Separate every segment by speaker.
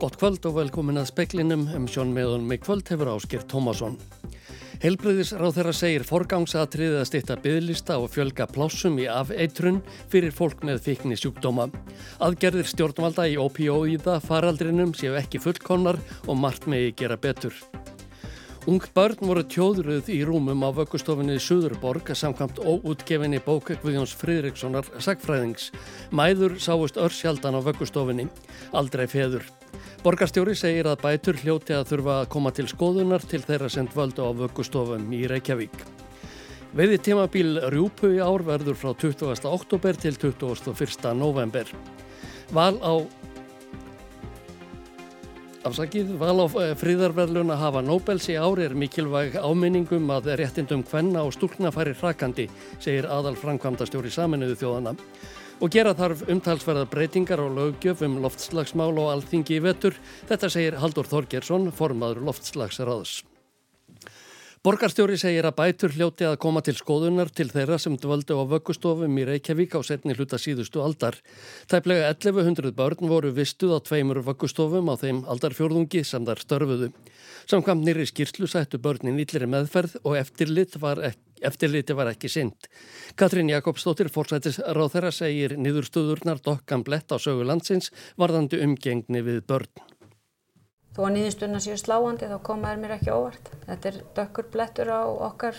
Speaker 1: Gott kvöld og velkomin að speklinum um sjón meðan með kvöld hefur áskir Tómasson. Helbriðisráð þeirra segir forgangsatriðið að styrta byggðlista og fjölga plássum í afeitrun fyrir fólk með fikni sjúkdóma. Aðgerðir stjórnvalda í OPO-íða faraldrinum séu ekki fullkonnar og margt megi gera betur. Ung börn voru tjóðruð í rúmum á vöggustofinni Suðurborg samkvæmt óútgefinni bók Guðjóns Fridrikssonar sagfræðings. Mæður sáust örsjaldan á vöggustofinni, aldrei feður. Borgarstjóri segir að bætur hljóti að þurfa að koma til skoðunar til þeirra sem völdu á vöggustofum í Reykjavík. Veiði tímabíl Rjúpu í ár verður frá 20. oktober til 21. november. Val á Afsakið, val á eh, fríðarverðluna hafa Nobels í ári er mikilvæg áminningum að réttindum hvenna og stúlna færi hrakandi, segir aðal framkvæmda stjóri saminuðu þjóðana og gera þarf umtalsverða breytingar á lögjöf um loftslagsmál og alþingi í vetur. Þetta segir Haldur Þorgersson, formaður loftslagsraðs. Borgarstjóri segir að bætur hljóti að koma til skoðunar til þeirra sem dvöldu á vöggustofum í Reykjavík á setni hluta síðustu aldar. Tæplega 1100 börn voru vistuð á tveimur vöggustofum á þeim aldarfjörðungi sem þar störfuðu. Samkvæmt nýri skýrslu sættu börnin yllir meðferð og eftirlit var Eftirliti var ekki synd. Katrín Jakobsdóttir fórsættis ráð þeirra segir niðurstöðurnar dokkan blett á sögu landsins varðandi umgengni við börn.
Speaker 2: Þó að nýðusturna séu sláandi þá komaður mér ekki óvart. Þetta er dökkur blettur á okkar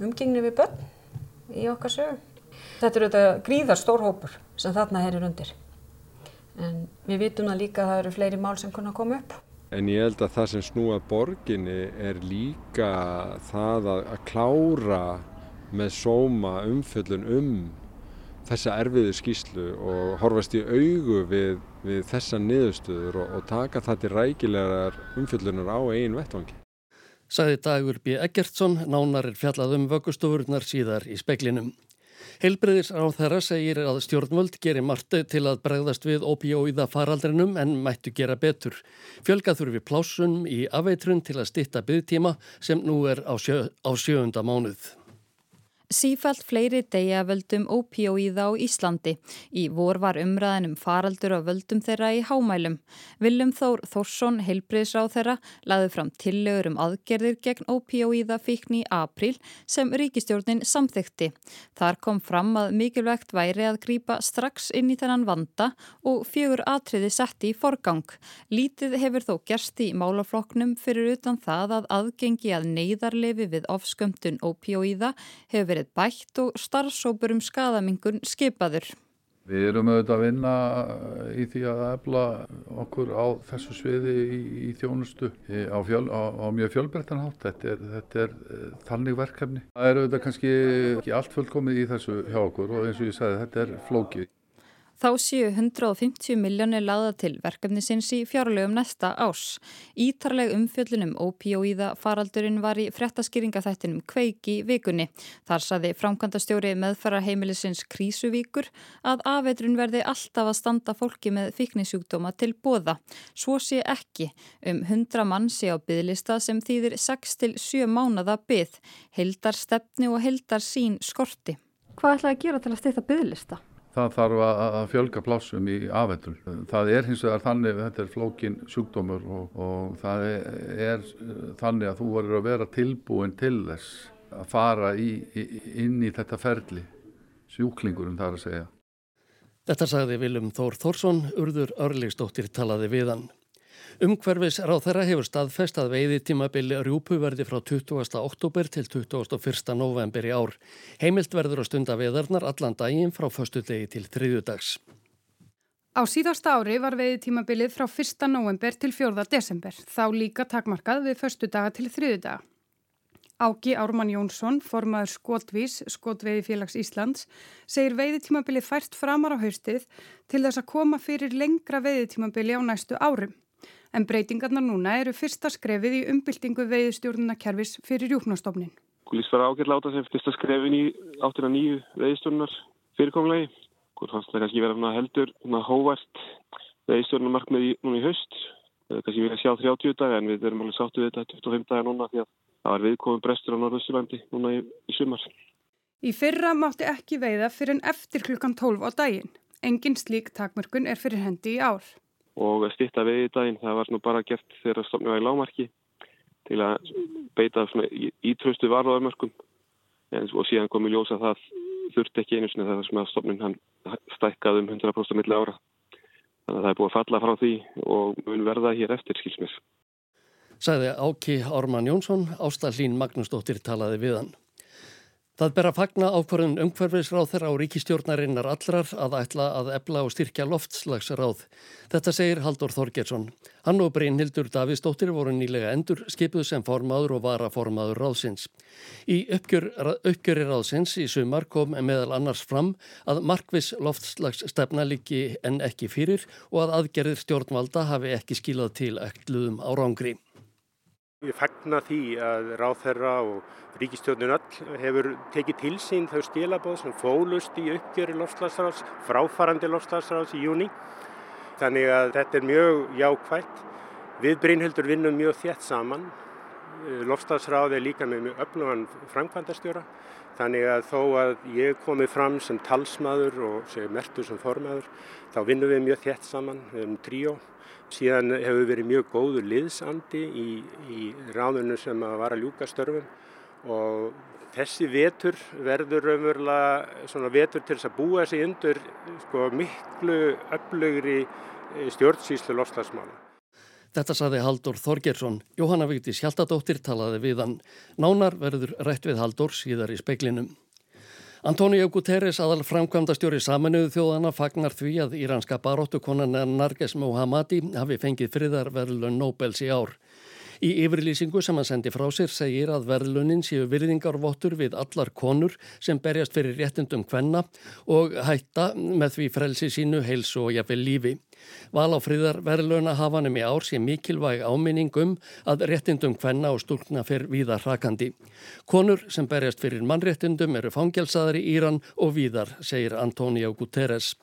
Speaker 2: umgengni við börn í okkar sögum. Þetta er auðvitað gríðar stór hópur sem þarna herir undir. En við vitum það líka að það eru fleiri mál sem kunna koma upp.
Speaker 3: En ég held að það sem snúað borginni er líka það að, að klára með sóma umfjöllun um þessa erfiðu skýslu og horfast í augu við, við þessa niðurstöður og, og taka það til rækilegar umfjöllunar á einn vettvangi.
Speaker 1: Saði Dagur B. Eggertsson, nánar er fjallað um vöggustofurnar síðar í speklinum. Heilbreyðis á þeirra segir að stjórnvöld gerir margt til að bregðast við opíóiða faraldrinum en mættu gera betur. Fjölgað þurfi plásun í afeitrun til að stitta byggtíma sem nú er á, sjö, á sjöunda mánuð.
Speaker 4: Sífælt fleiri degja völdum ópíóíða á Íslandi. Í vor var umræðin um faraldur og völdum þeirra í hámælum. Viljum Þór Þórsson, heilbriðsráð þeirra, laði fram tillögur um aðgerðir gegn ópíóíða fíkn í april sem ríkistjórnin samþykti. Þar kom fram að mikilvægt væri að grýpa strax inn í þennan vanda og fjögur atriði setti í forgang. Lítið hefur þó gerst í málafloknum fyrir utan það að aðgengi að neyðarlefi við ofskömmtun ópíóíða hefur verið bætt og starfsópur um skadamingun skipaður.
Speaker 5: Við erum auðvitað að vinna í því að efla okkur á þessu sviði í, í þjónustu á, fjöl, á, á mjög fjölbreyttanhátt. Þetta er, þetta er eh, þannig verkefni. Það er auðvitað kannski ekki allt fullkomið í þessu hjá okkur og eins og ég sagði þetta er flókið.
Speaker 4: Þá séu 150 miljónir laða til verkefnisins í fjárlegum næsta ás. Ítarleg umfjöllunum ópíóíða faraldurinn var í frettaskýringaþættinum kveiki vikunni. Þar saði framkvæmdastjóri meðfara heimilisins Krísuvíkur að afeitrun verði alltaf að standa fólki með fiknisjúkdóma til bóða. Svo sé ekki um 100 mann sé á byðlista sem þýðir 6-7 mánada byð, heldar stefni og heldar sín skorti.
Speaker 6: Hvað ætlaði að gera til að steyta byðlista?
Speaker 5: Það þarf að fjölga plássum í afhendur. Það er hins vegar þannig þetta er flókin sjúkdómur og, og það er þannig að þú verður að vera tilbúin til þess að fara í, inn í þetta ferli, sjúklingurum þar að segja.
Speaker 1: Þetta sagði Viljum Þór Þórsson, urður örlegsdóttir talaði við hann. Umhverfis ráð þeirra hefur staðfest að veiði tímabili rjúpu verði frá 20. oktober til 21. november í ár. Heimilt verður að stunda veðarnar allan daginn frá förstu degi til þriðjudags.
Speaker 6: Á síðasta ári var veiði tímabilið frá 1. november til 4. desember. Þá líka takmarkað við förstu daga til þriðjudaga. Áki Ármann Jónsson, formaður Skotvís, Skotveiði félags Íslands, segir veiðitímabili fært framar á haustið til þess að koma fyrir lengra veiðitímabili á næstu árum. En breytingarna núna eru fyrsta skrefið í umbyltingu veiðstjórnarkerfis fyrir rjúknastofnin.
Speaker 7: Lýst var ágært láta sem fyrsta skrefin í áttina nýju veiðstjórnar fyrirkomlegi. Hvort fannst það kannski vera heldur hóvært veiðstjórnarmarkmið núna í er kannski að sjá 30 daga en við erum alveg sáttu við þetta 25 daga núna því að það var viðkominn brestur á Norðurslandi núna í, í sumar.
Speaker 6: Í fyrra mátti ekki veiða fyrir en eftir klukkan 12 á daginn. Engin slík takmörkun er fyrir hendi í ár.
Speaker 7: Og stitta við í daginn. Það var nú bara gert þegar stofnum var í lámarki til að beita ítröstu varðaðarmörkum og síðan kom í ljósa það þurfti ekki einu sinni þegar að stofnun hann stækkað um 100% milli ára. Þannig að það er búið að falla frá því og mun verða hér eftir skilsmis.
Speaker 1: Sæði Áki Ármann Jónsson, Ástallín Magnúsdóttir talaði við hann. Það ber að fagna ákvarðun umhverfisráð þeirra á ríkistjórnarinnar allrar að ætla að ebla og styrkja loftslagsráð. Þetta segir Haldur Þorgjersson. Hann og Brynhildur Davíðsdóttir voru nýlega endur skipuð sem formaður og varaformaður ráðsins. Í uppgjör, uppgjöri ráðsins í sumar kom meðal annars fram að markvis loftslagsstefna líki en ekki fyrir og að aðgerðir stjórnvalda hafi ekki skilað til ekkluðum árangri.
Speaker 8: Ég fagna því að ráðherra og ríkistjóðnun öll hefur tekið til sín þau stílabóð sem fólust í uppgjöri lofslagsráðs, fráfarandi lofslagsráðs í júni. Þannig að þetta er mjög jákvægt. Við Brynhildur vinnum mjög þétt saman. Lofslagsráð er líka með mjög öflugan framkvæmdastjóra. Þannig að þó að ég komi fram sem talsmaður og sem mertur sem formaður, þá vinnum við mjög þétt saman, erum tríó. Síðan hefur verið mjög góður liðsandi í, í ráðunum sem að vara að ljúka störfum og þessi vetur verður raunverulega svona vetur til þess að búa sig undur sko, miklu öflugri eh, stjórnsýslu lofslagsmála.
Speaker 1: Þetta saði Haldur Þorgersson. Jóhanna Víktis Hjaltadóttir talaði við hann. Nánar verður rætt við Haldur síðar í speiklinum. Antonio Guterres aðal framkvæmdastjóri saminuðu þjóðana fagnar því að íranska baróttukonan Narges Mohammadi hafi fengið friðarverðlun Nobels í ár. Í yfirlýsingu sem hann sendi frá sér segir að verðlunin séu virðingarvottur við allar konur sem berjast fyrir réttindum hvenna og hætta með því frelsi sínu heilsu og jafnvel lífi. Val á friðar verðluna hafanum í ár sé mikilvæg áminningum að réttindum hvenna og stúlna fyrir víðar hrakandi. Konur sem berjast fyrir mannréttindum eru fangelsaðar í Íran og víðar, segir Antonio Guterres.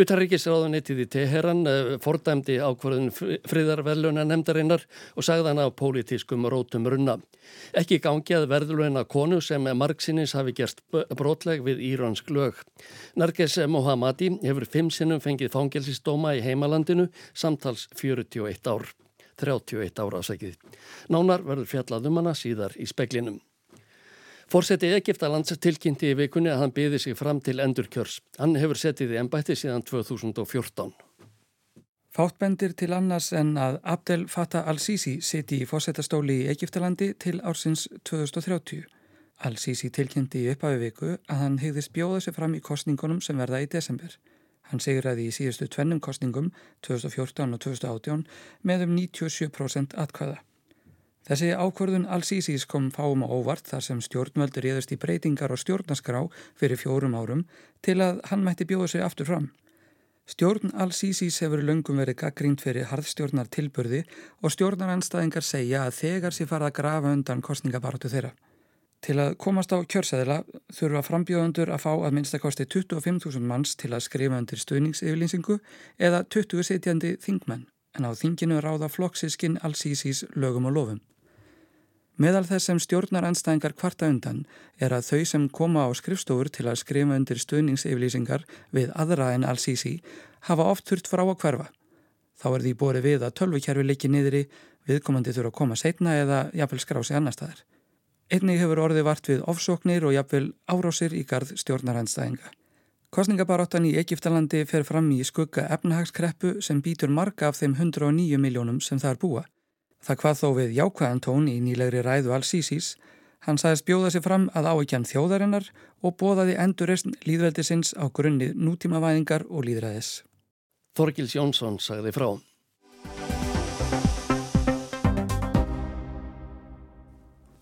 Speaker 1: Utarrikisráðunitið í Teheran eh, fordæmdi ákvarðun friðarverðluna nefndarinnar og sagði hann af pólitískum rótum runna. Ekki gangi að verðluna konu sem margsinnis hafi gerst brotleg við íransk lög. Narges Mohammadi hefur fimm sinnum fengið fangelsistóma í heimalandinu samtals 41 ár. 31 ára ásækið. Nánar verður fjallað um hana síðar í speklinum. Fórseti Egiptalands tilkynnti í vikunni að hann byði sig fram til endurkjörs. Hann hefur setið í ennbætti síðan 2014.
Speaker 9: Fáttbendir til annars en að Abdel Fattah al-Sisi siti í fórsetastóli í Egiptalandi til ársins 2030. Al-Sisi tilkynnti í upphafi viku að hann hegðist bjóða sig fram í kostningunum sem verða í desember. Hann segir að í síðustu tvennum kostningum 2014 og 2018 með um 97% atkvæða. Þessi ákvörðun Al-Sísís kom fáum á óvart þar sem stjórnvöldur réðust í breytingar og stjórnaskrá fyrir fjórum árum til að hann mætti bjóða sig aftur fram. Stjórn Al-Sísís hefur löngum verið gaggrínt fyrir harðstjórnar tilburði og stjórnaranstæðingar segja að þegar sé farað að grafa undan kostningabaratu þeirra. Til að komast á kjörsæðila þurfa frambjóðundur að fá að minnstakosti 25.000 manns til að skrifa undir stuðningsyfirlýsingu eða 20 setjandi þingmenn en á þinginu ráða flokksískin Al-Sísís lögum og lofum. Meðal þess sem stjórnar anstæðingar kvarta undan er að þau sem koma á skrifstofur til að skrifa undir stuðningsyflýsingar við aðra en Al-Sisi hafa oft þurft frá að hverfa. Þá er því bórið við að tölvukerfi leikið niðri, viðkomandi þurfa að koma setna eða jafnvel skrá sig annar staðar. Einnig hefur orðið vart við ofsóknir og jafnvel árásir í gard stjórnar anstæðinga. Kostningabaráttan í Egiptalandi fer fram í skugga efnahagskreppu sem býtur marga af þeim 109 miljónum sem það er búa. Það hvað þó við jákvæðan tón í nýlegri ræðu Al-Sísís, hann sagðist bjóða sér fram að áeikjan þjóðarinnar og bóðaði endurreysn líðveldisins á grunni nútímavæðingar og líðræðis.
Speaker 1: Þorgils Jónsson sagði frá.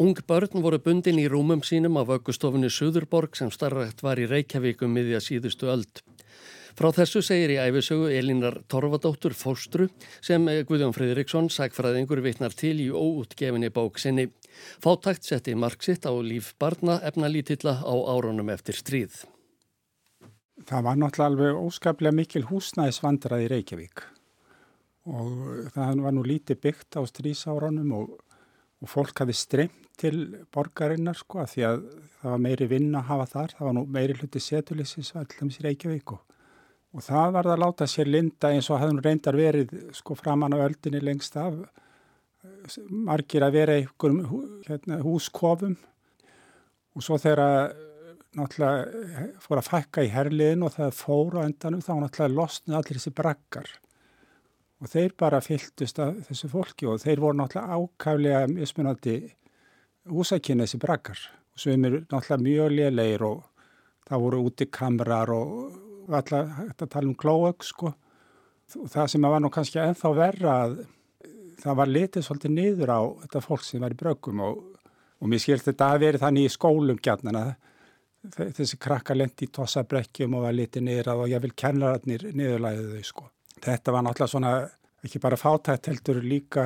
Speaker 1: Ung börn voru bundin í rúmum sínum af aukustofunni Suðurborg sem starrætt var í Reykjavíkum miðja síðustu öld. Frá þessu segir í æfisögu Elinar Torfadóttur Fóstru sem Guðjón Fridriksson, sagfræðingur, vittnar til í óutgefinni bók sinni. Fátakt setti marksitt á líf barna efnalítilla á árunum eftir stríð.
Speaker 10: Það var náttúrulega alveg óskaplega mikil húsnæðisvandrað í Reykjavík og það var nú lítið byggt á strísárunum og, og fólk hafi streymt til borgarinnar sko að því að það var meiri vinn að hafa þar, það var nú meiri hluti setulísins alltaf í Reykjavík og og það var það að láta sér linda eins og hafði hún reyndar verið sko framann á öldinni lengst af. Margir að vera einhverjum hérna, húskofum. Og svo þegar náttúrulega fór að fækka í herliðin og það fór á endanum þá náttúrulega losnið allir þessi brakkar og þeir bara fyltust af þessu fólki og þeir voru náttúrulega ákaflega mismunandi húsakynna þessi brakkar og sem er náttúrulega mjög lélegir og það voru úti kamrar og alltaf þetta tala um klóög sko og það sem var nú kannski ennþá verra að það var litið svolítið niður á þetta fólk sem var í bröggum og, og mér skilst þetta að veri þannig í skólum gætnana þessi krakka lendi í tossabrekkjum og var litið niður að og ég vil kennararnir niðurlæðið þau sko. Þetta var náttúrulega svona ekki bara fátætt heldur líka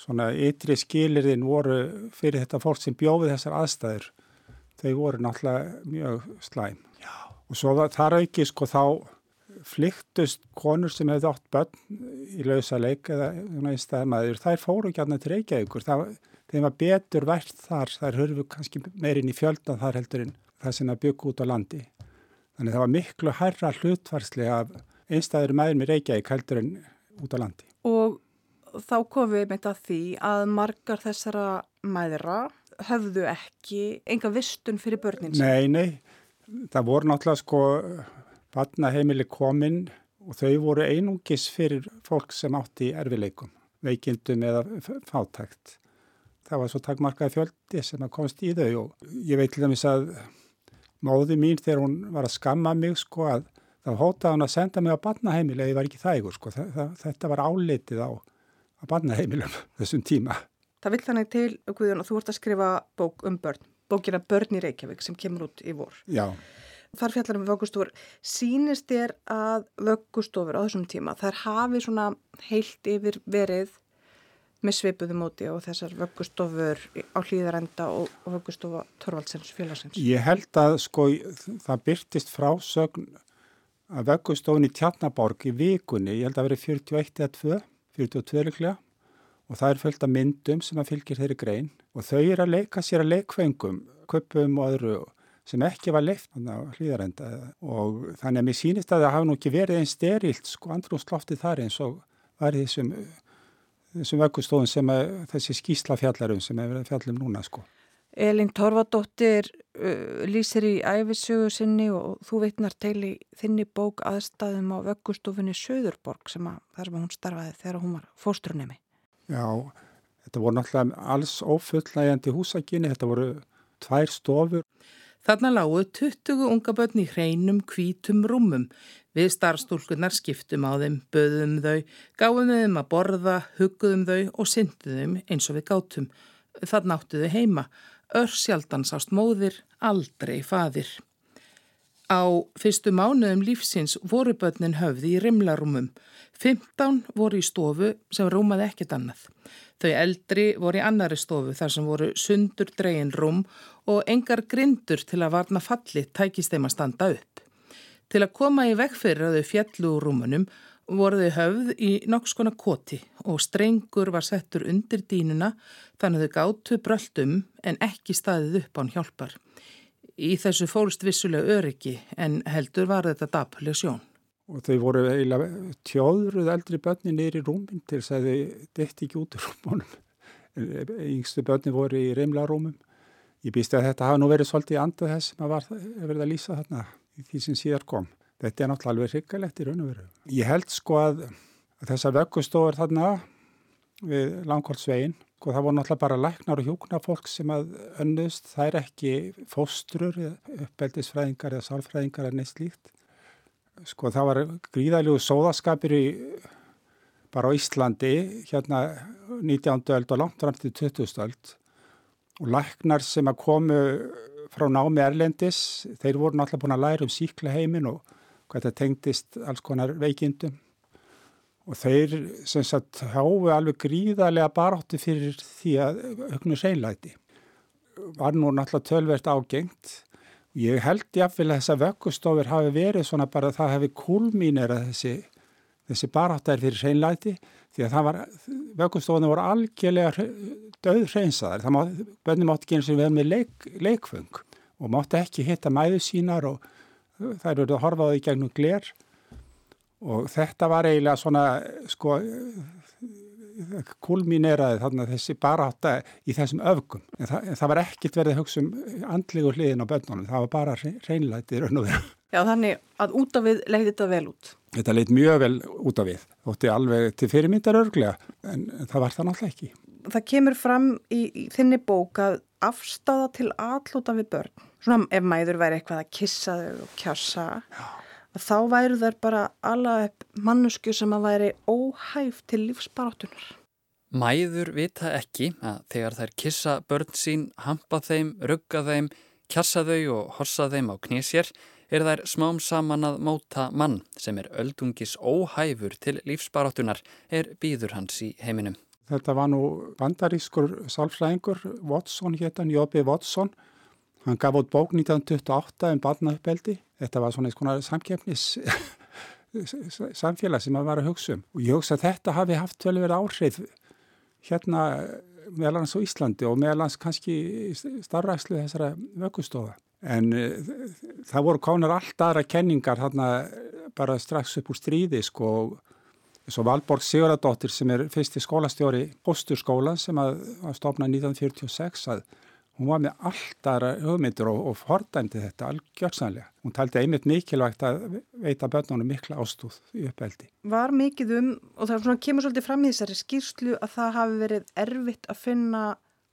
Speaker 10: svona ytri skilirðin voru fyrir þetta fólk sem bjóði þessar aðstæður þau voru náttúrulega mjög slæm. Já. Og svo þar auki sko þá flyktust konur sem hefði átt börn í lausa leik eða í staðmaður, þær fóru ekki aðnað til Reykjavíkur, það, þeim var betur vært þar, þær hörfu kannski meirinn í fjöldan þar heldur en það sem að byggja út á landi. Þannig það var miklu hærra hlutvarslega af einstæður maður með Reykjavík heldur en út á landi.
Speaker 11: Og þá komum við með þetta því að margar þessara maðura höfðu ekki enga vistun fyrir börnin
Speaker 10: sem. Nei, nei, það voru náttúrulega sko Vatnaheimili kominn og þau voru einungis fyrir fólk sem átti erfileikum, veikindum eða fátækt. Það var svo takkmarkaði fjöldi sem að komst í þau og ég veit til dæmis að móði mín þegar hún var að skamma mig sko að þá hótaði hún að senda mig á badnaheimili eða ég var ekki þægur sko. Þetta var álitið á, á badnaheimilum þessum tíma.
Speaker 11: Það vil þannig til, Guðjón, og þú vart að skrifa bók um börn, bókina Börn í Reykjavík sem kemur út í vor.
Speaker 10: Já.
Speaker 11: Þar fjallar um vöggustofur. Sýnist þér að vöggustofur á þessum tíma, þær hafi svona heilt yfir verið með svipuðu móti og þessar vöggustofur á hlýðarenda og, og vöggustofa Torvaldsens félagsins?
Speaker 10: Ég held að sko það byrtist frásögn að vöggustofun í Tjarnaborg í vikunni, ég held að veri 41 eða 2, 42 líklega og það er fullt af myndum sem að fylgir þeirri grein og þau er að leika sér að leikfengum, köpum og öðru sem ekki var leift hlýðarenda og þannig að mér sýnist að það hafi nú ekki verið einn sterilt sko andrúsloftið þar eins og var þessum, þessum vöggustofun sem að, þessi skíslafjallarum sem hefur verið fjallum núna sko.
Speaker 11: Elin Torfadóttir uh, lýsir í æfisögu sinni og þú veitnar til í þinni bók aðstæðum á vöggustofunni Söðurborg sem að þar var hún starfaði þegar hún var fóstrunemi.
Speaker 10: Já, þetta voru náttúrulega alls ófullnægjandi húsakinni, þetta voru tvær stofur.
Speaker 12: Þarna lágu 20 unga börn í hreinum kvítum rúmum. Við starfstúlkunar skiptum á þeim, böðum þau, gáum þeim að borða, hugguðum þau og synduðum eins og við gátum. Það náttuðu heima. Ör sjaldan sást móðir, aldrei fadir. Á fyrstu mánuðum lífsins voru börnin höfði í rimlarúmum. 15 voru í stofu sem rúmaði ekkert annað. Þau eldri voru í annari stofu þar sem voru sundur dregin rúm og engar grindur til að varna falli tækist þeim að standa upp. Til að koma í vegfyrir að þau fjallu úr rúmunum voru þau höfð í nokkskona koti og strengur var settur undir dínuna þannig að þau gáttu bröldum en ekki staðið upp án hjálpar. Í þessu fólst vissulega öryggi en heldur var þetta dapurlega sjón
Speaker 10: og þau voru eiginlega tjóðruð eldri börni nýri rúmin til þess að þau detti ekki út úr rúmunum. Yngstu börni voru í reymlarúmum. Ég býst að þetta hafa nú verið svolítið andað þess sem að verið að lýsa þarna því sem síðar kom. Þetta er náttúrulega alveg hryggalegt í raun og veru. Ég held sko að þessar vöggustofur þarna við langkváldsvegin, sko það voru náttúrulega bara læknar og hjóknar fólk sem að önnust, það er ekki fóstrur, uppeldisfræðingar eða sálfræðingar eða neitt slíkt sko það var gríðaljú sóðaskapir í, bara á Íslandi hérna 19. öld og langt fram til 20. öld og læknar sem að komu frá námi Erlendis, þeir voru náttúrulega búin að læra um síklaheimin og hvað þetta tengdist alls konar veikindum og þeir sem sagt háfu alveg gríðarlega baráttu fyrir því að auknu seinlæti var nú náttúrulega tölvert ágengt. Ég held jáfnvel að þessa vöggustofur hafi verið svona bara að það hefði kúlmínir að þessi, þessi baráttar fyrir hreinlæti því að það var, vöggustofuna voru algjörlega döð hreinsaðar. Það má, bönni mátti ekki eins og vera með leik, leikfung og mátti ekki hitta mæðu sínar og þær eru að horfa á því gegnum gler og þetta var eiginlega svona sko kulmineraði þarna þessi baráta í þessum öfgum. En það, en það var ekkert verið að hugsa um andlegu hliðin á börnunum, það var bara reynlætið raun og vera.
Speaker 11: Já, þannig að út af við leiði þetta vel út.
Speaker 10: Þetta leiði mjög vel út af við. Þótti alveg til fyrirmyndar örglega, en, það var það náttúrulega ekki.
Speaker 11: Það kemur fram í, í þinni bók að afstáða til allúta við börn. Svona ef mæður væri eitthvað að kissa þau og kjassa, þá væru þær bara alveg mannesku sem að væri óhæf til lífsbaráttunar.
Speaker 13: Mæður vita ekki að þegar þær kissa börn sín, hampa þeim, rugga þeim, kjassa þau og horsa þeim á knísjér, er þær smám saman að móta mann sem er öldungis óhæfur til lífsbaráttunar er býður hans í heiminum.
Speaker 10: Þetta var nú bandarískur sálfræðingur, Watson héttan, Jóbi Watson. Hann gaf út bók 1928 um barnauppeldi. Þetta var svona eitthvað samkefnis samfélag sem maður var að hugsa um. Og ég hugsa að þetta hafi haft vel verið áhrif hérna meðalans á Íslandi og meðalans kannski starfrækslu þessara vöggustofa. En uh, það voru konar allt aðra kenningar þarna bara strax upp úr stríði sko og Svo Valborg Sigurðardóttir sem er fyrsti skólastjóri Pósturskólan sem að, að stofna 1946 að hún var með alltara hugmyndir og, og fordæmdi þetta algjörsanlega. Hún taldi einmitt mikilvægt að veita börnunum mikla ástúð í uppeldi.
Speaker 11: Var mikið um, og það kemur svolítið fram í þessari skýrslu að það hafi verið erfitt að finna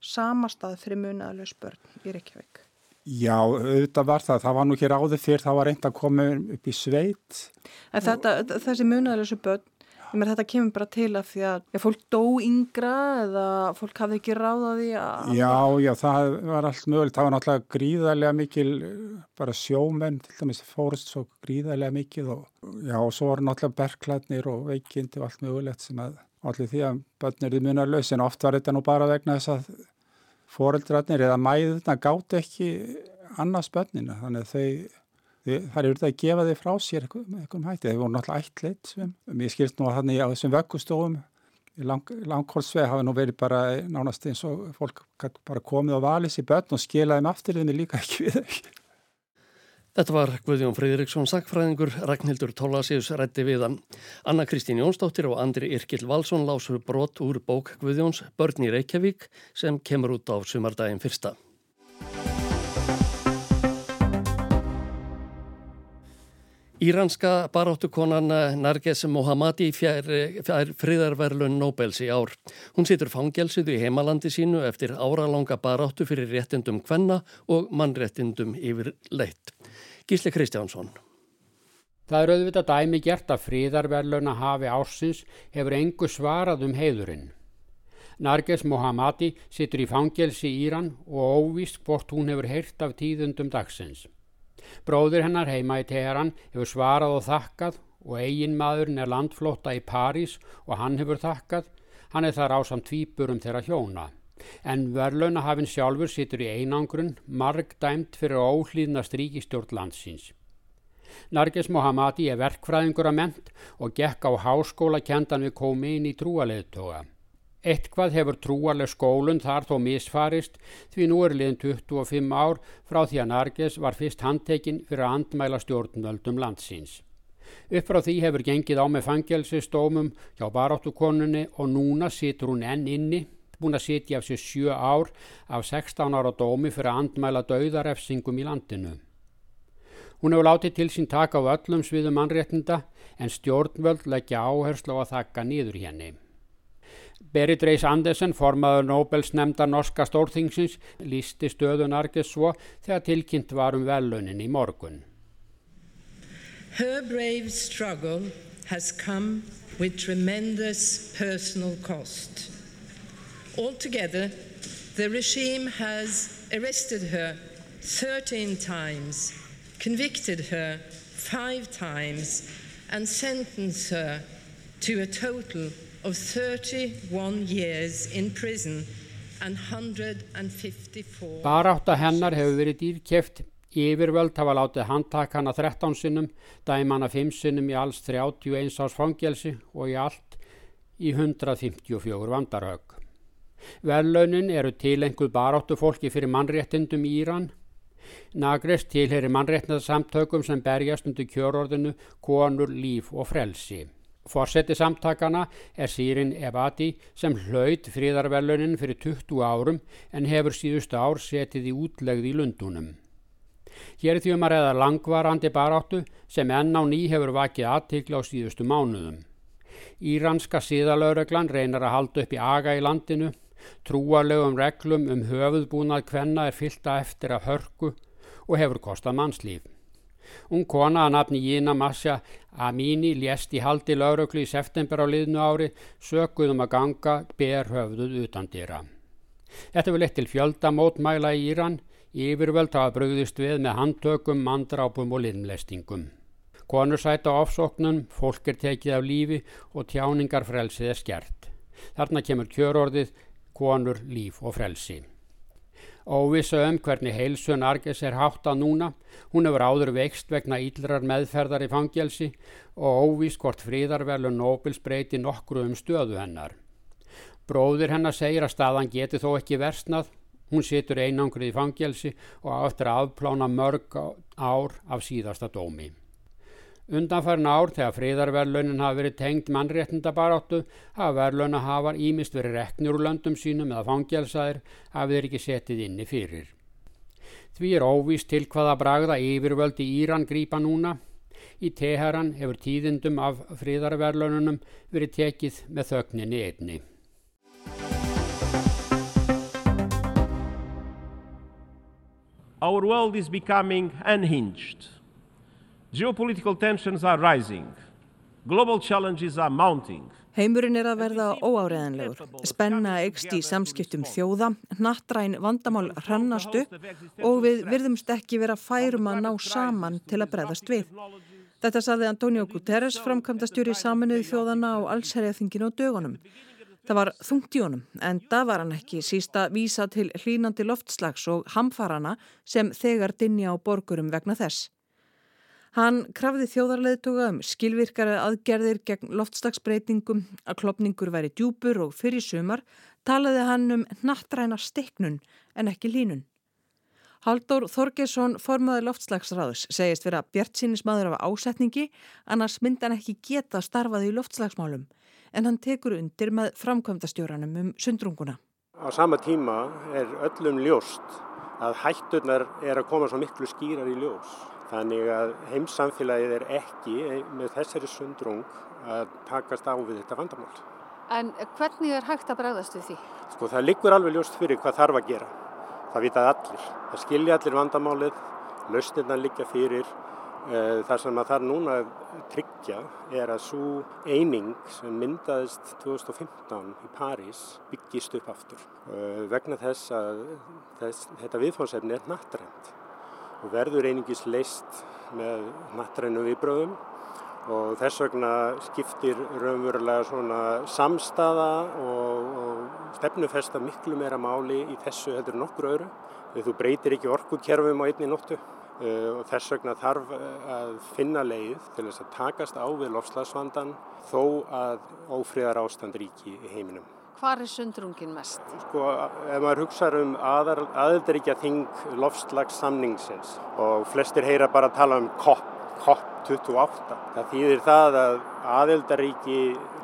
Speaker 11: samastað fyrir munaðalös börn í Reykjavík.
Speaker 10: Já, auðvitað var það. Það var nú ekki ráðið fyrr, það var reynd að koma upp í sveit.
Speaker 11: Þetta, þessi munaðalösu börn Mér þetta kemur bara til af því að fólk dó yngra eða fólk hafði ekki ráðaði að...
Speaker 10: Já, já, það var allt mögulegt. Það var náttúrulega gríðarlega mikil, bara sjómenn til dæmis fórust svo gríðarlega mikil og já, og svo voru náttúrulega berkladnir og veikindi og allt mögulegt sem að allir því að börn er í munarlaus en oft var þetta nú bara vegna þess að fóreldrarnir eða mæðuna gátt ekki annars börnina þannig að þau það eru þetta að gefa þig frá sér með einhverjum hætti, þeir voru náttúrulega ætlit mér skilst nú að þannig á þessum vöggustofum í lang, langkólsveg hafa nú verið bara nánast eins og fólk bara komið á valis í börn og skilaði með afturðinni líka ekki við þau
Speaker 1: Þetta var Guðjón Freyðriksson sakfræðingur, Ragnhildur Tólasíus rætti við hann. Anna Kristín Jónsdóttir og Andri Irkil Valsson lásur brott úr bók Guðjóns Börn í Reykjavík sem kemur út á sumardaginn fyrsta. Íranska baráttukonan eh, Narges Mohammadi fjær, fjær friðarverlun Nobels í ár. Hún situr fangelsiðu í heimalandi sínu eftir áralanga baráttu fyrir réttindum kvenna og mannréttindum yfir leitt. Gísli Kristjánsson.
Speaker 14: Það er auðvitað dæmi gert að friðarverluna hafi ársins hefur engu svarað um heiðurinn. Narges Mohammadi situr í fangelsi í Íran og óvist hvort hún hefur heyrt af tíðundum dagsins. Bróður hennar heima í Teheran hefur svarað og þakkað og eigin maðurinn er landflótta í París og hann hefur þakkað. Hann er þar á samt tvíburum þeirra hjóna. En verðlaunahafinn sjálfur situr í einangrun, marg dæmt fyrir óhlýðna stríkistjórn landsins. Narges Mohammadi er verkfræðingur að ment og gekk á háskóla kendan við komi inn í trúaleðtoga. Eitthvað hefur trúarleg skólun þar þó misfarist því nú er liðin 25 ár frá því að Narges var fyrst handtekinn fyrir að andmæla stjórnvöldum landsins. Upp frá því hefur gengið á með fangelsistómum hjá baráttukonunni og núna situr hún enn inni, búin að sitja af sér 7 ár af 16 ára dómi fyrir að andmæla dauðarefsingum í landinu. Hún hefur látið til sín taka á öllum sviðum mannréttinda en stjórnvöld leggja áherslu á að þakka nýður henni. Berit Reis Andersen, formaður Nobels nefnda norska stórþingsins, lísti stöðun Arges svo þegar tilkynnt var um velunin í morgun.
Speaker 15: Her brave struggle has come with tremendous personal cost. Altogether, the regime has arrested her 13 times, convicted her five times, and sentenced her to a total of of 31 years in prison and 154
Speaker 14: Barátta hennar hefur verið dýrkjeft Yfirvöld hafa látið handtaka hana 13 sinnum, dæmana 5 sinnum í alls 31 ás fangelsi og í allt í 154 vandarhaug. Verlaunin eru tilenguð baráttu fólki fyrir mannréttindum í Íran. Nagres tilheri mannreitnaðsamtökum sem berjast undir kjörorðinu konur, líf og frelsi. Fórseti samtakana er Sýrin Ebati sem hlaut fríðarvelunin fyrir 20 árum en hefur síðustu ár setið í útlegð í Lundunum. Hér er því um að reyða langvarandi baráttu sem enn á ný hefur vakið aðtikla á síðustu mánuðum. Íranska síðalaureglan reynar að halda upp í aga í landinu, trúarlegum reglum um höfuðbúnað hvenna er fylta eftir að hörku og hefur kostað mannslíf. Ung kona að nafni Jína Masja Amini lést í haldi lauröklu í september á liðnu ári sökuðum að ganga ber höfðuð utan dýra. Þetta vil eitt til fjölda mótmæla í Íran, yfirvöld hafa brugðist við með handtökum, mandrápum og linnlestingum. Konur sæta ofsóknun, fólk er tekið af lífi og tjáningarfrelsið er skert. Þarna kemur kjörorðið konur, líf og frelsi. Óvisa um hvernig heilsun Arges er hátt að núna, hún hefur áður veikst vegna íllrar meðferðar í fangelsi og óvís hvort fríðarvelu Nobels breyti nokkru um stöðu hennar. Bróðir hennar segir að staðan geti þó ekki versnað, hún situr einangrið í fangelsi og áttur að afplána mörg ár af síðasta dómi. Undanfærin ár þegar fríðarverlunin hafa verið tengd mannréttindabaráttu hafa verluna hafar ímist verið reknir úr löndum sínum eða fangjálsaðir hafi þeir ekki setið inni fyrir. Því er óvist til hvaða bragða yfirvöldi Íran grýpa núna. Í Teheran hefur tíðindum af fríðarverlununum verið tekið með þögninni einni.
Speaker 16: Our world is becoming unhinged. Geopolitical tensions are rising. Global challenges are mounting.
Speaker 17: Heimurinn er að verða óáreðanlegur. Spenna eikst í samskiptum þjóða, nattræn vandamál hrannastu og við virðumst ekki vera færum að ná saman til að breðast við. Þetta saði Antonio Guterres framkvæmdastjóri saminuði þjóðana á allsherjaþinginu og dögunum. Það var þungt í honum en það var hann ekki sísta vísa til hlínandi loftslags og hamfarana sem þegar dinja á borgurum vegna þess. Hann krafði þjóðarleðtoga um skilvirkara aðgerðir gegn loftstagsbreytingum að klopningur væri djúpur og fyrir sumar talaði hann um nattræna steknun en ekki línun. Haldur Þorgesson formaði loftslagsráðs segist vera bjart sínismadur af ásetningi annars myndan ekki geta starfaði í loftslagsmálum en hann tekur undir með framkvæmdastjóranum um sundrunguna.
Speaker 8: Á sama tíma er öllum ljóst að hætturnar er að koma svo miklu skýrar í ljós. Þannig að heimsamfélagið er ekki með þessari sundrung að takast á við þetta vandamál.
Speaker 18: En hvernig er hægt að bregðast við því?
Speaker 8: Sko það liggur alveg ljóst fyrir hvað þarf að gera. Það vitað allir. Það skilja allir vandamálið, lausnirna liggja fyrir. Eh, það sem að það núna tryggja er að svo eining sem myndaðist 2015 í París byggist upp aftur. Eh, vegna þess að þess, þetta viðfónsefni er nattrænt og verður einingis leist með nattrænu viðbröðum og þess vegna skiptir raunverulega svona samstaða og, og stefnufesta miklu meira máli í þessu heldur nokkur öðru. Þú breytir ekki orkukerfum á einni nóttu uh, og þess vegna þarf að finna leið til þess að takast á við lofslagsvandan þó að ófríðar ástand ríki í heiminum.
Speaker 18: Hvar er sundrungin mest?
Speaker 8: Sko, ef maður hugsa um aðeldaríkja þing lofslagssamningsins og flestir heyra bara að tala um COP, COP28. Það þýðir það að aðeldaríki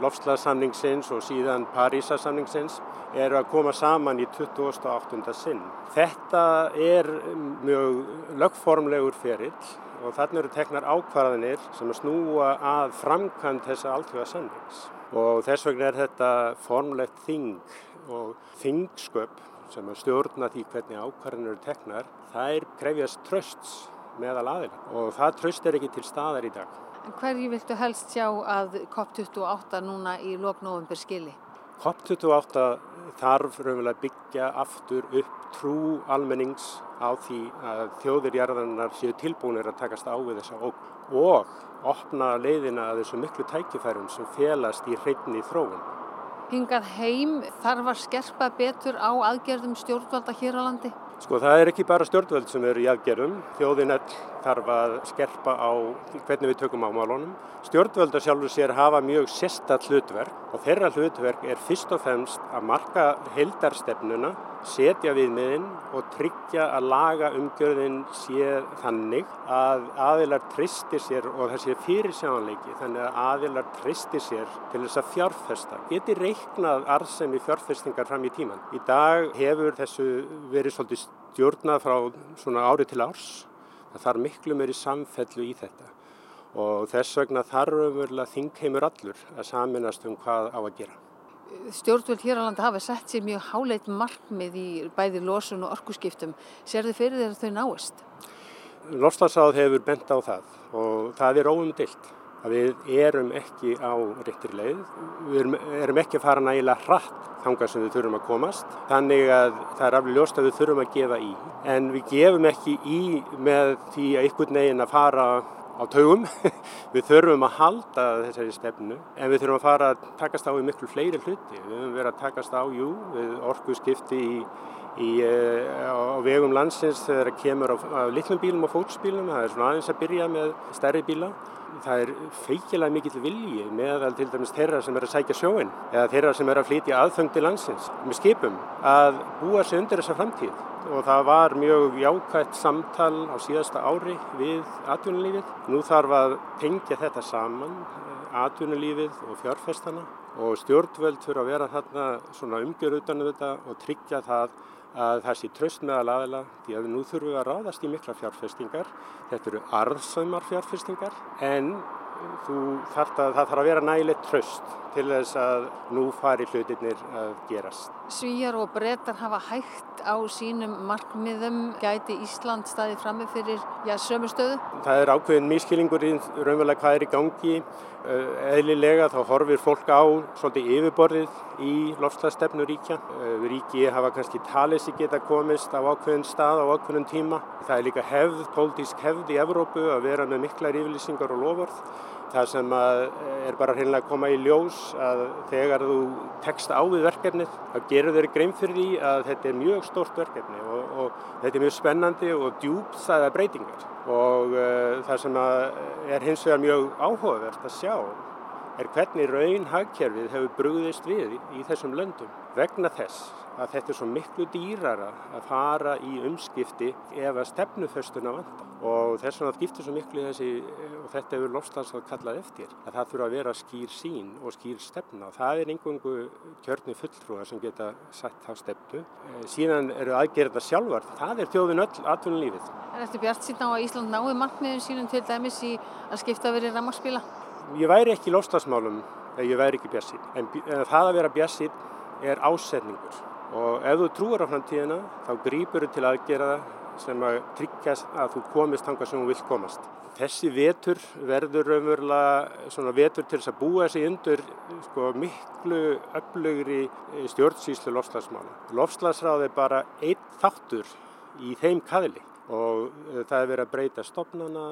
Speaker 8: lofslagssamningsins og síðan Parísasamningsins eru að koma saman í 28. sinn. Þetta er mjög lögformlegur ferill og þarna eru teknar ákvarðanir sem snúa að framkvæmt þessa alltfjóða samnings og þess vegna er þetta formlegt þing og þingsköp sem að stjórna því hvernig ákvarðinu eru teknar, er krefjast trösts meðal aðila og það tröst er ekki til staðar í dag.
Speaker 18: En hverju viltu helst sjá að COP28 núna í lóknóðumbur skili?
Speaker 8: COP28 þarf raunverulega byggja aftur upp trú almennings á því að þjóðirjarðanar séu tilbúinir að takast á við þessa óg og opna leiðina að þessu miklu tækifærum sem felast í hreinni þróun.
Speaker 18: Hingað heim þarf að skerpa betur á aðgerðum stjórnvalda hér á landi?
Speaker 8: Sko það er ekki bara stjórnvald sem eru í aðgerðum. Þjóðin all þarf að skerpa á hvernig við tökum á málunum. Stjórnvölda sjálfur sér hafa mjög sérstatt hlutverk og þeirra hlutverk er fyrst og fremst að marka heldarstefnuna, setja viðmiðin og tryggja að laga umgjörðin sé þannig að aðilar tristir sér og það sé fyrir sjáanleiki þannig að aðilar tristir sér til þess að fjárfesta. Geti reiknað arðsemi fjárfestingar fram í tíman. Í dag hefur þessu verið svolítið stjórnað frá svona ári til árs. Það þarf miklu meiri samfellu í þetta og þess vegna þarf umverulega þingheimur allur að saminast um hvað á að gera.
Speaker 18: Stjórnvöld hér á landa hafa sett sér mjög háleit markmið í bæði losun og orkuskiptum. Sér þið fyrir þeirra þau náist?
Speaker 8: Lofstafsáð hefur bent á það og það er óumdilt að við erum ekki á réttir leið. Við erum, erum ekki að fara nægilega hratt þanga sem við þurfum að komast. Þannig að það er aflega ljóst að við þurfum að gefa í. En við gefum ekki í með því að ykkur negin að fara á taugum. við þurfum að halda þessari stefnu en við þurfum að fara að takast á í miklu fleiri hluti. Við höfum verið að takast á, jú, við orgu skipti í, í, á vegum landsins þegar það kemur á, á litlum bílum og fótspílum. Það er svona aðeins að byrja með stærri bíla. Það er feikilega mikill vilji meðal til dæmis þeirra sem er að sækja sjóin eða þeirra sem er að flytja aðfeng til landsins með skipum að búa sig undir þessa framtíð og það var mjög jákvægt samtal á síðasta ári við atvinnulífið. Nú þarf að tengja þetta saman, atvinnulífið og fjárfestana og stjórnvöld fyrir að vera þarna svona umgjör utan þetta og tryggja það að það sé tröst meðal aðila því að nú þurfum við að ráðast í mikla fjárfestingar. Þetta eru arðsöymar fjárfestingar en þú þarf að, það þarf að vera nægilegt tröst til þess að nú fari hlutinir að gerast.
Speaker 18: Svíjar og brettar hafa hægt á sínum markmiðum. Gæti Ísland staði frammi fyrir já, sömu stöðu?
Speaker 8: Það er ákveðin mískilingur í raunverulega hvað er í gangi. Eðlilega þá horfir fólk á svolítið yfirborðið í lofslagsstefnu ríkja. Ríki hafa kannski talið sér geta komist á ákveðin stað á ákveðin tíma. Það er líka hefð, pólitísk hefð í Evrópu að vera með miklar yfirlýsingar og lofvörð. Það sem er bara hreinlega að koma í ljós að þegar þú tekst á við verkefnið þá gerur þeir grein fyrir því að þetta er mjög stórt verkefni og, og þetta er mjög spennandi og djúpstæða breytingar og uh, það sem er hins vegar mjög áhugavert að sjá er hvernig raun hagkerfið hefur brugðist við í, þessum löndum vegna þess að þetta er svo miklu dýrara að fara í umskipti ef að stefnuföstuna vanda og þess vegna skiptir svo miklu þessi og þetta hefur lofstans að kallað eftir að það þurfa að vera skýr sín og skýr stefna. Það er einhverju kjörni fulltrúar sem geta sett á stefnu. Síðan eru aðgerða sjálfar. Það er þjóðin öll atvinnulífið.
Speaker 18: En eftir Bjart síðan á að Ísland náði markmiðum sínum til dæmis í að skipta verið rammarspila?
Speaker 8: Ég væri ekki í lofstafsmálum ef ég væri ekki Bjart en, en það að vera Bjart er ásetningur og ef þú trúur á framtíðina þá grýpur þú til aðgerða sem að tryggja að þú komist hanga sem þú vilt komast. Þessi vetur verður raunverulega svona vetur til þess að búa sig undur sko, miklu öflugri stjórnsýslu lofslagsmála. Lofslagsráð er bara einn þáttur í þeim kaðli og það er verið að breyta stopnana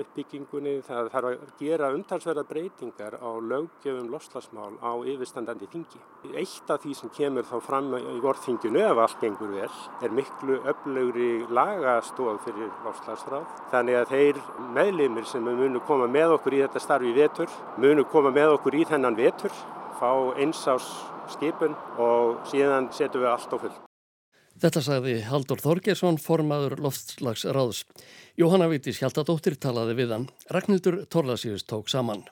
Speaker 8: uppbyggingunni, það þarf að gera umtalsverða breytingar á löggefum lofslagsmál á yfirstandandi þingi. Eitt af því sem kemur þá fram í vorþinginu ef allt gengur vel er miklu öflugri lagastóð fyrir lofslagsráð. Þannig að þeir meðlimir sem munu koma með okkur í þetta starfi vetur, munu koma með okkur í þennan vetur, fá einsás skipun og síðan setjum við allt á full.
Speaker 1: Þetta sagði Haldur Þorgesson, formaður loftslagsráðs. Jóhanna Vítis Hjaltadóttir talaði við hann. Ragnhildur Torlasíus tók saman.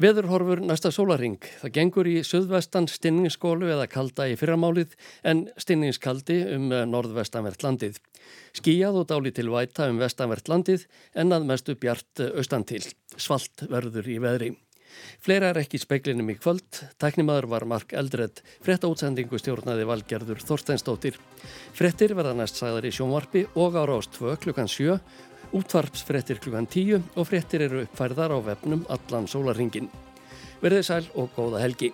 Speaker 1: Veðurhorfur næsta sólaring. Það gengur í söðvestan stinningsskólu eða kalda í fyrramálið en stinningskaldi um norðvestanvert landið. Skíjað og dáli til væta um vestanvert landið en að mestu bjart austantil. Svalt verður í veðri. Fleira er ekki speiklinum í kvöld. Tæknimaður var Mark Eldred. Frett átsendingu stjórnaði valgerður Þorsteinstóttir. Frettir verða næst sagðar í sjónvarpi og á rást 2 klukkan 7. Útvarpsfrettir klukkan 10 og frettir eru uppfærðar á vefnum allan sólaringin. Verðið sæl og góða helgi.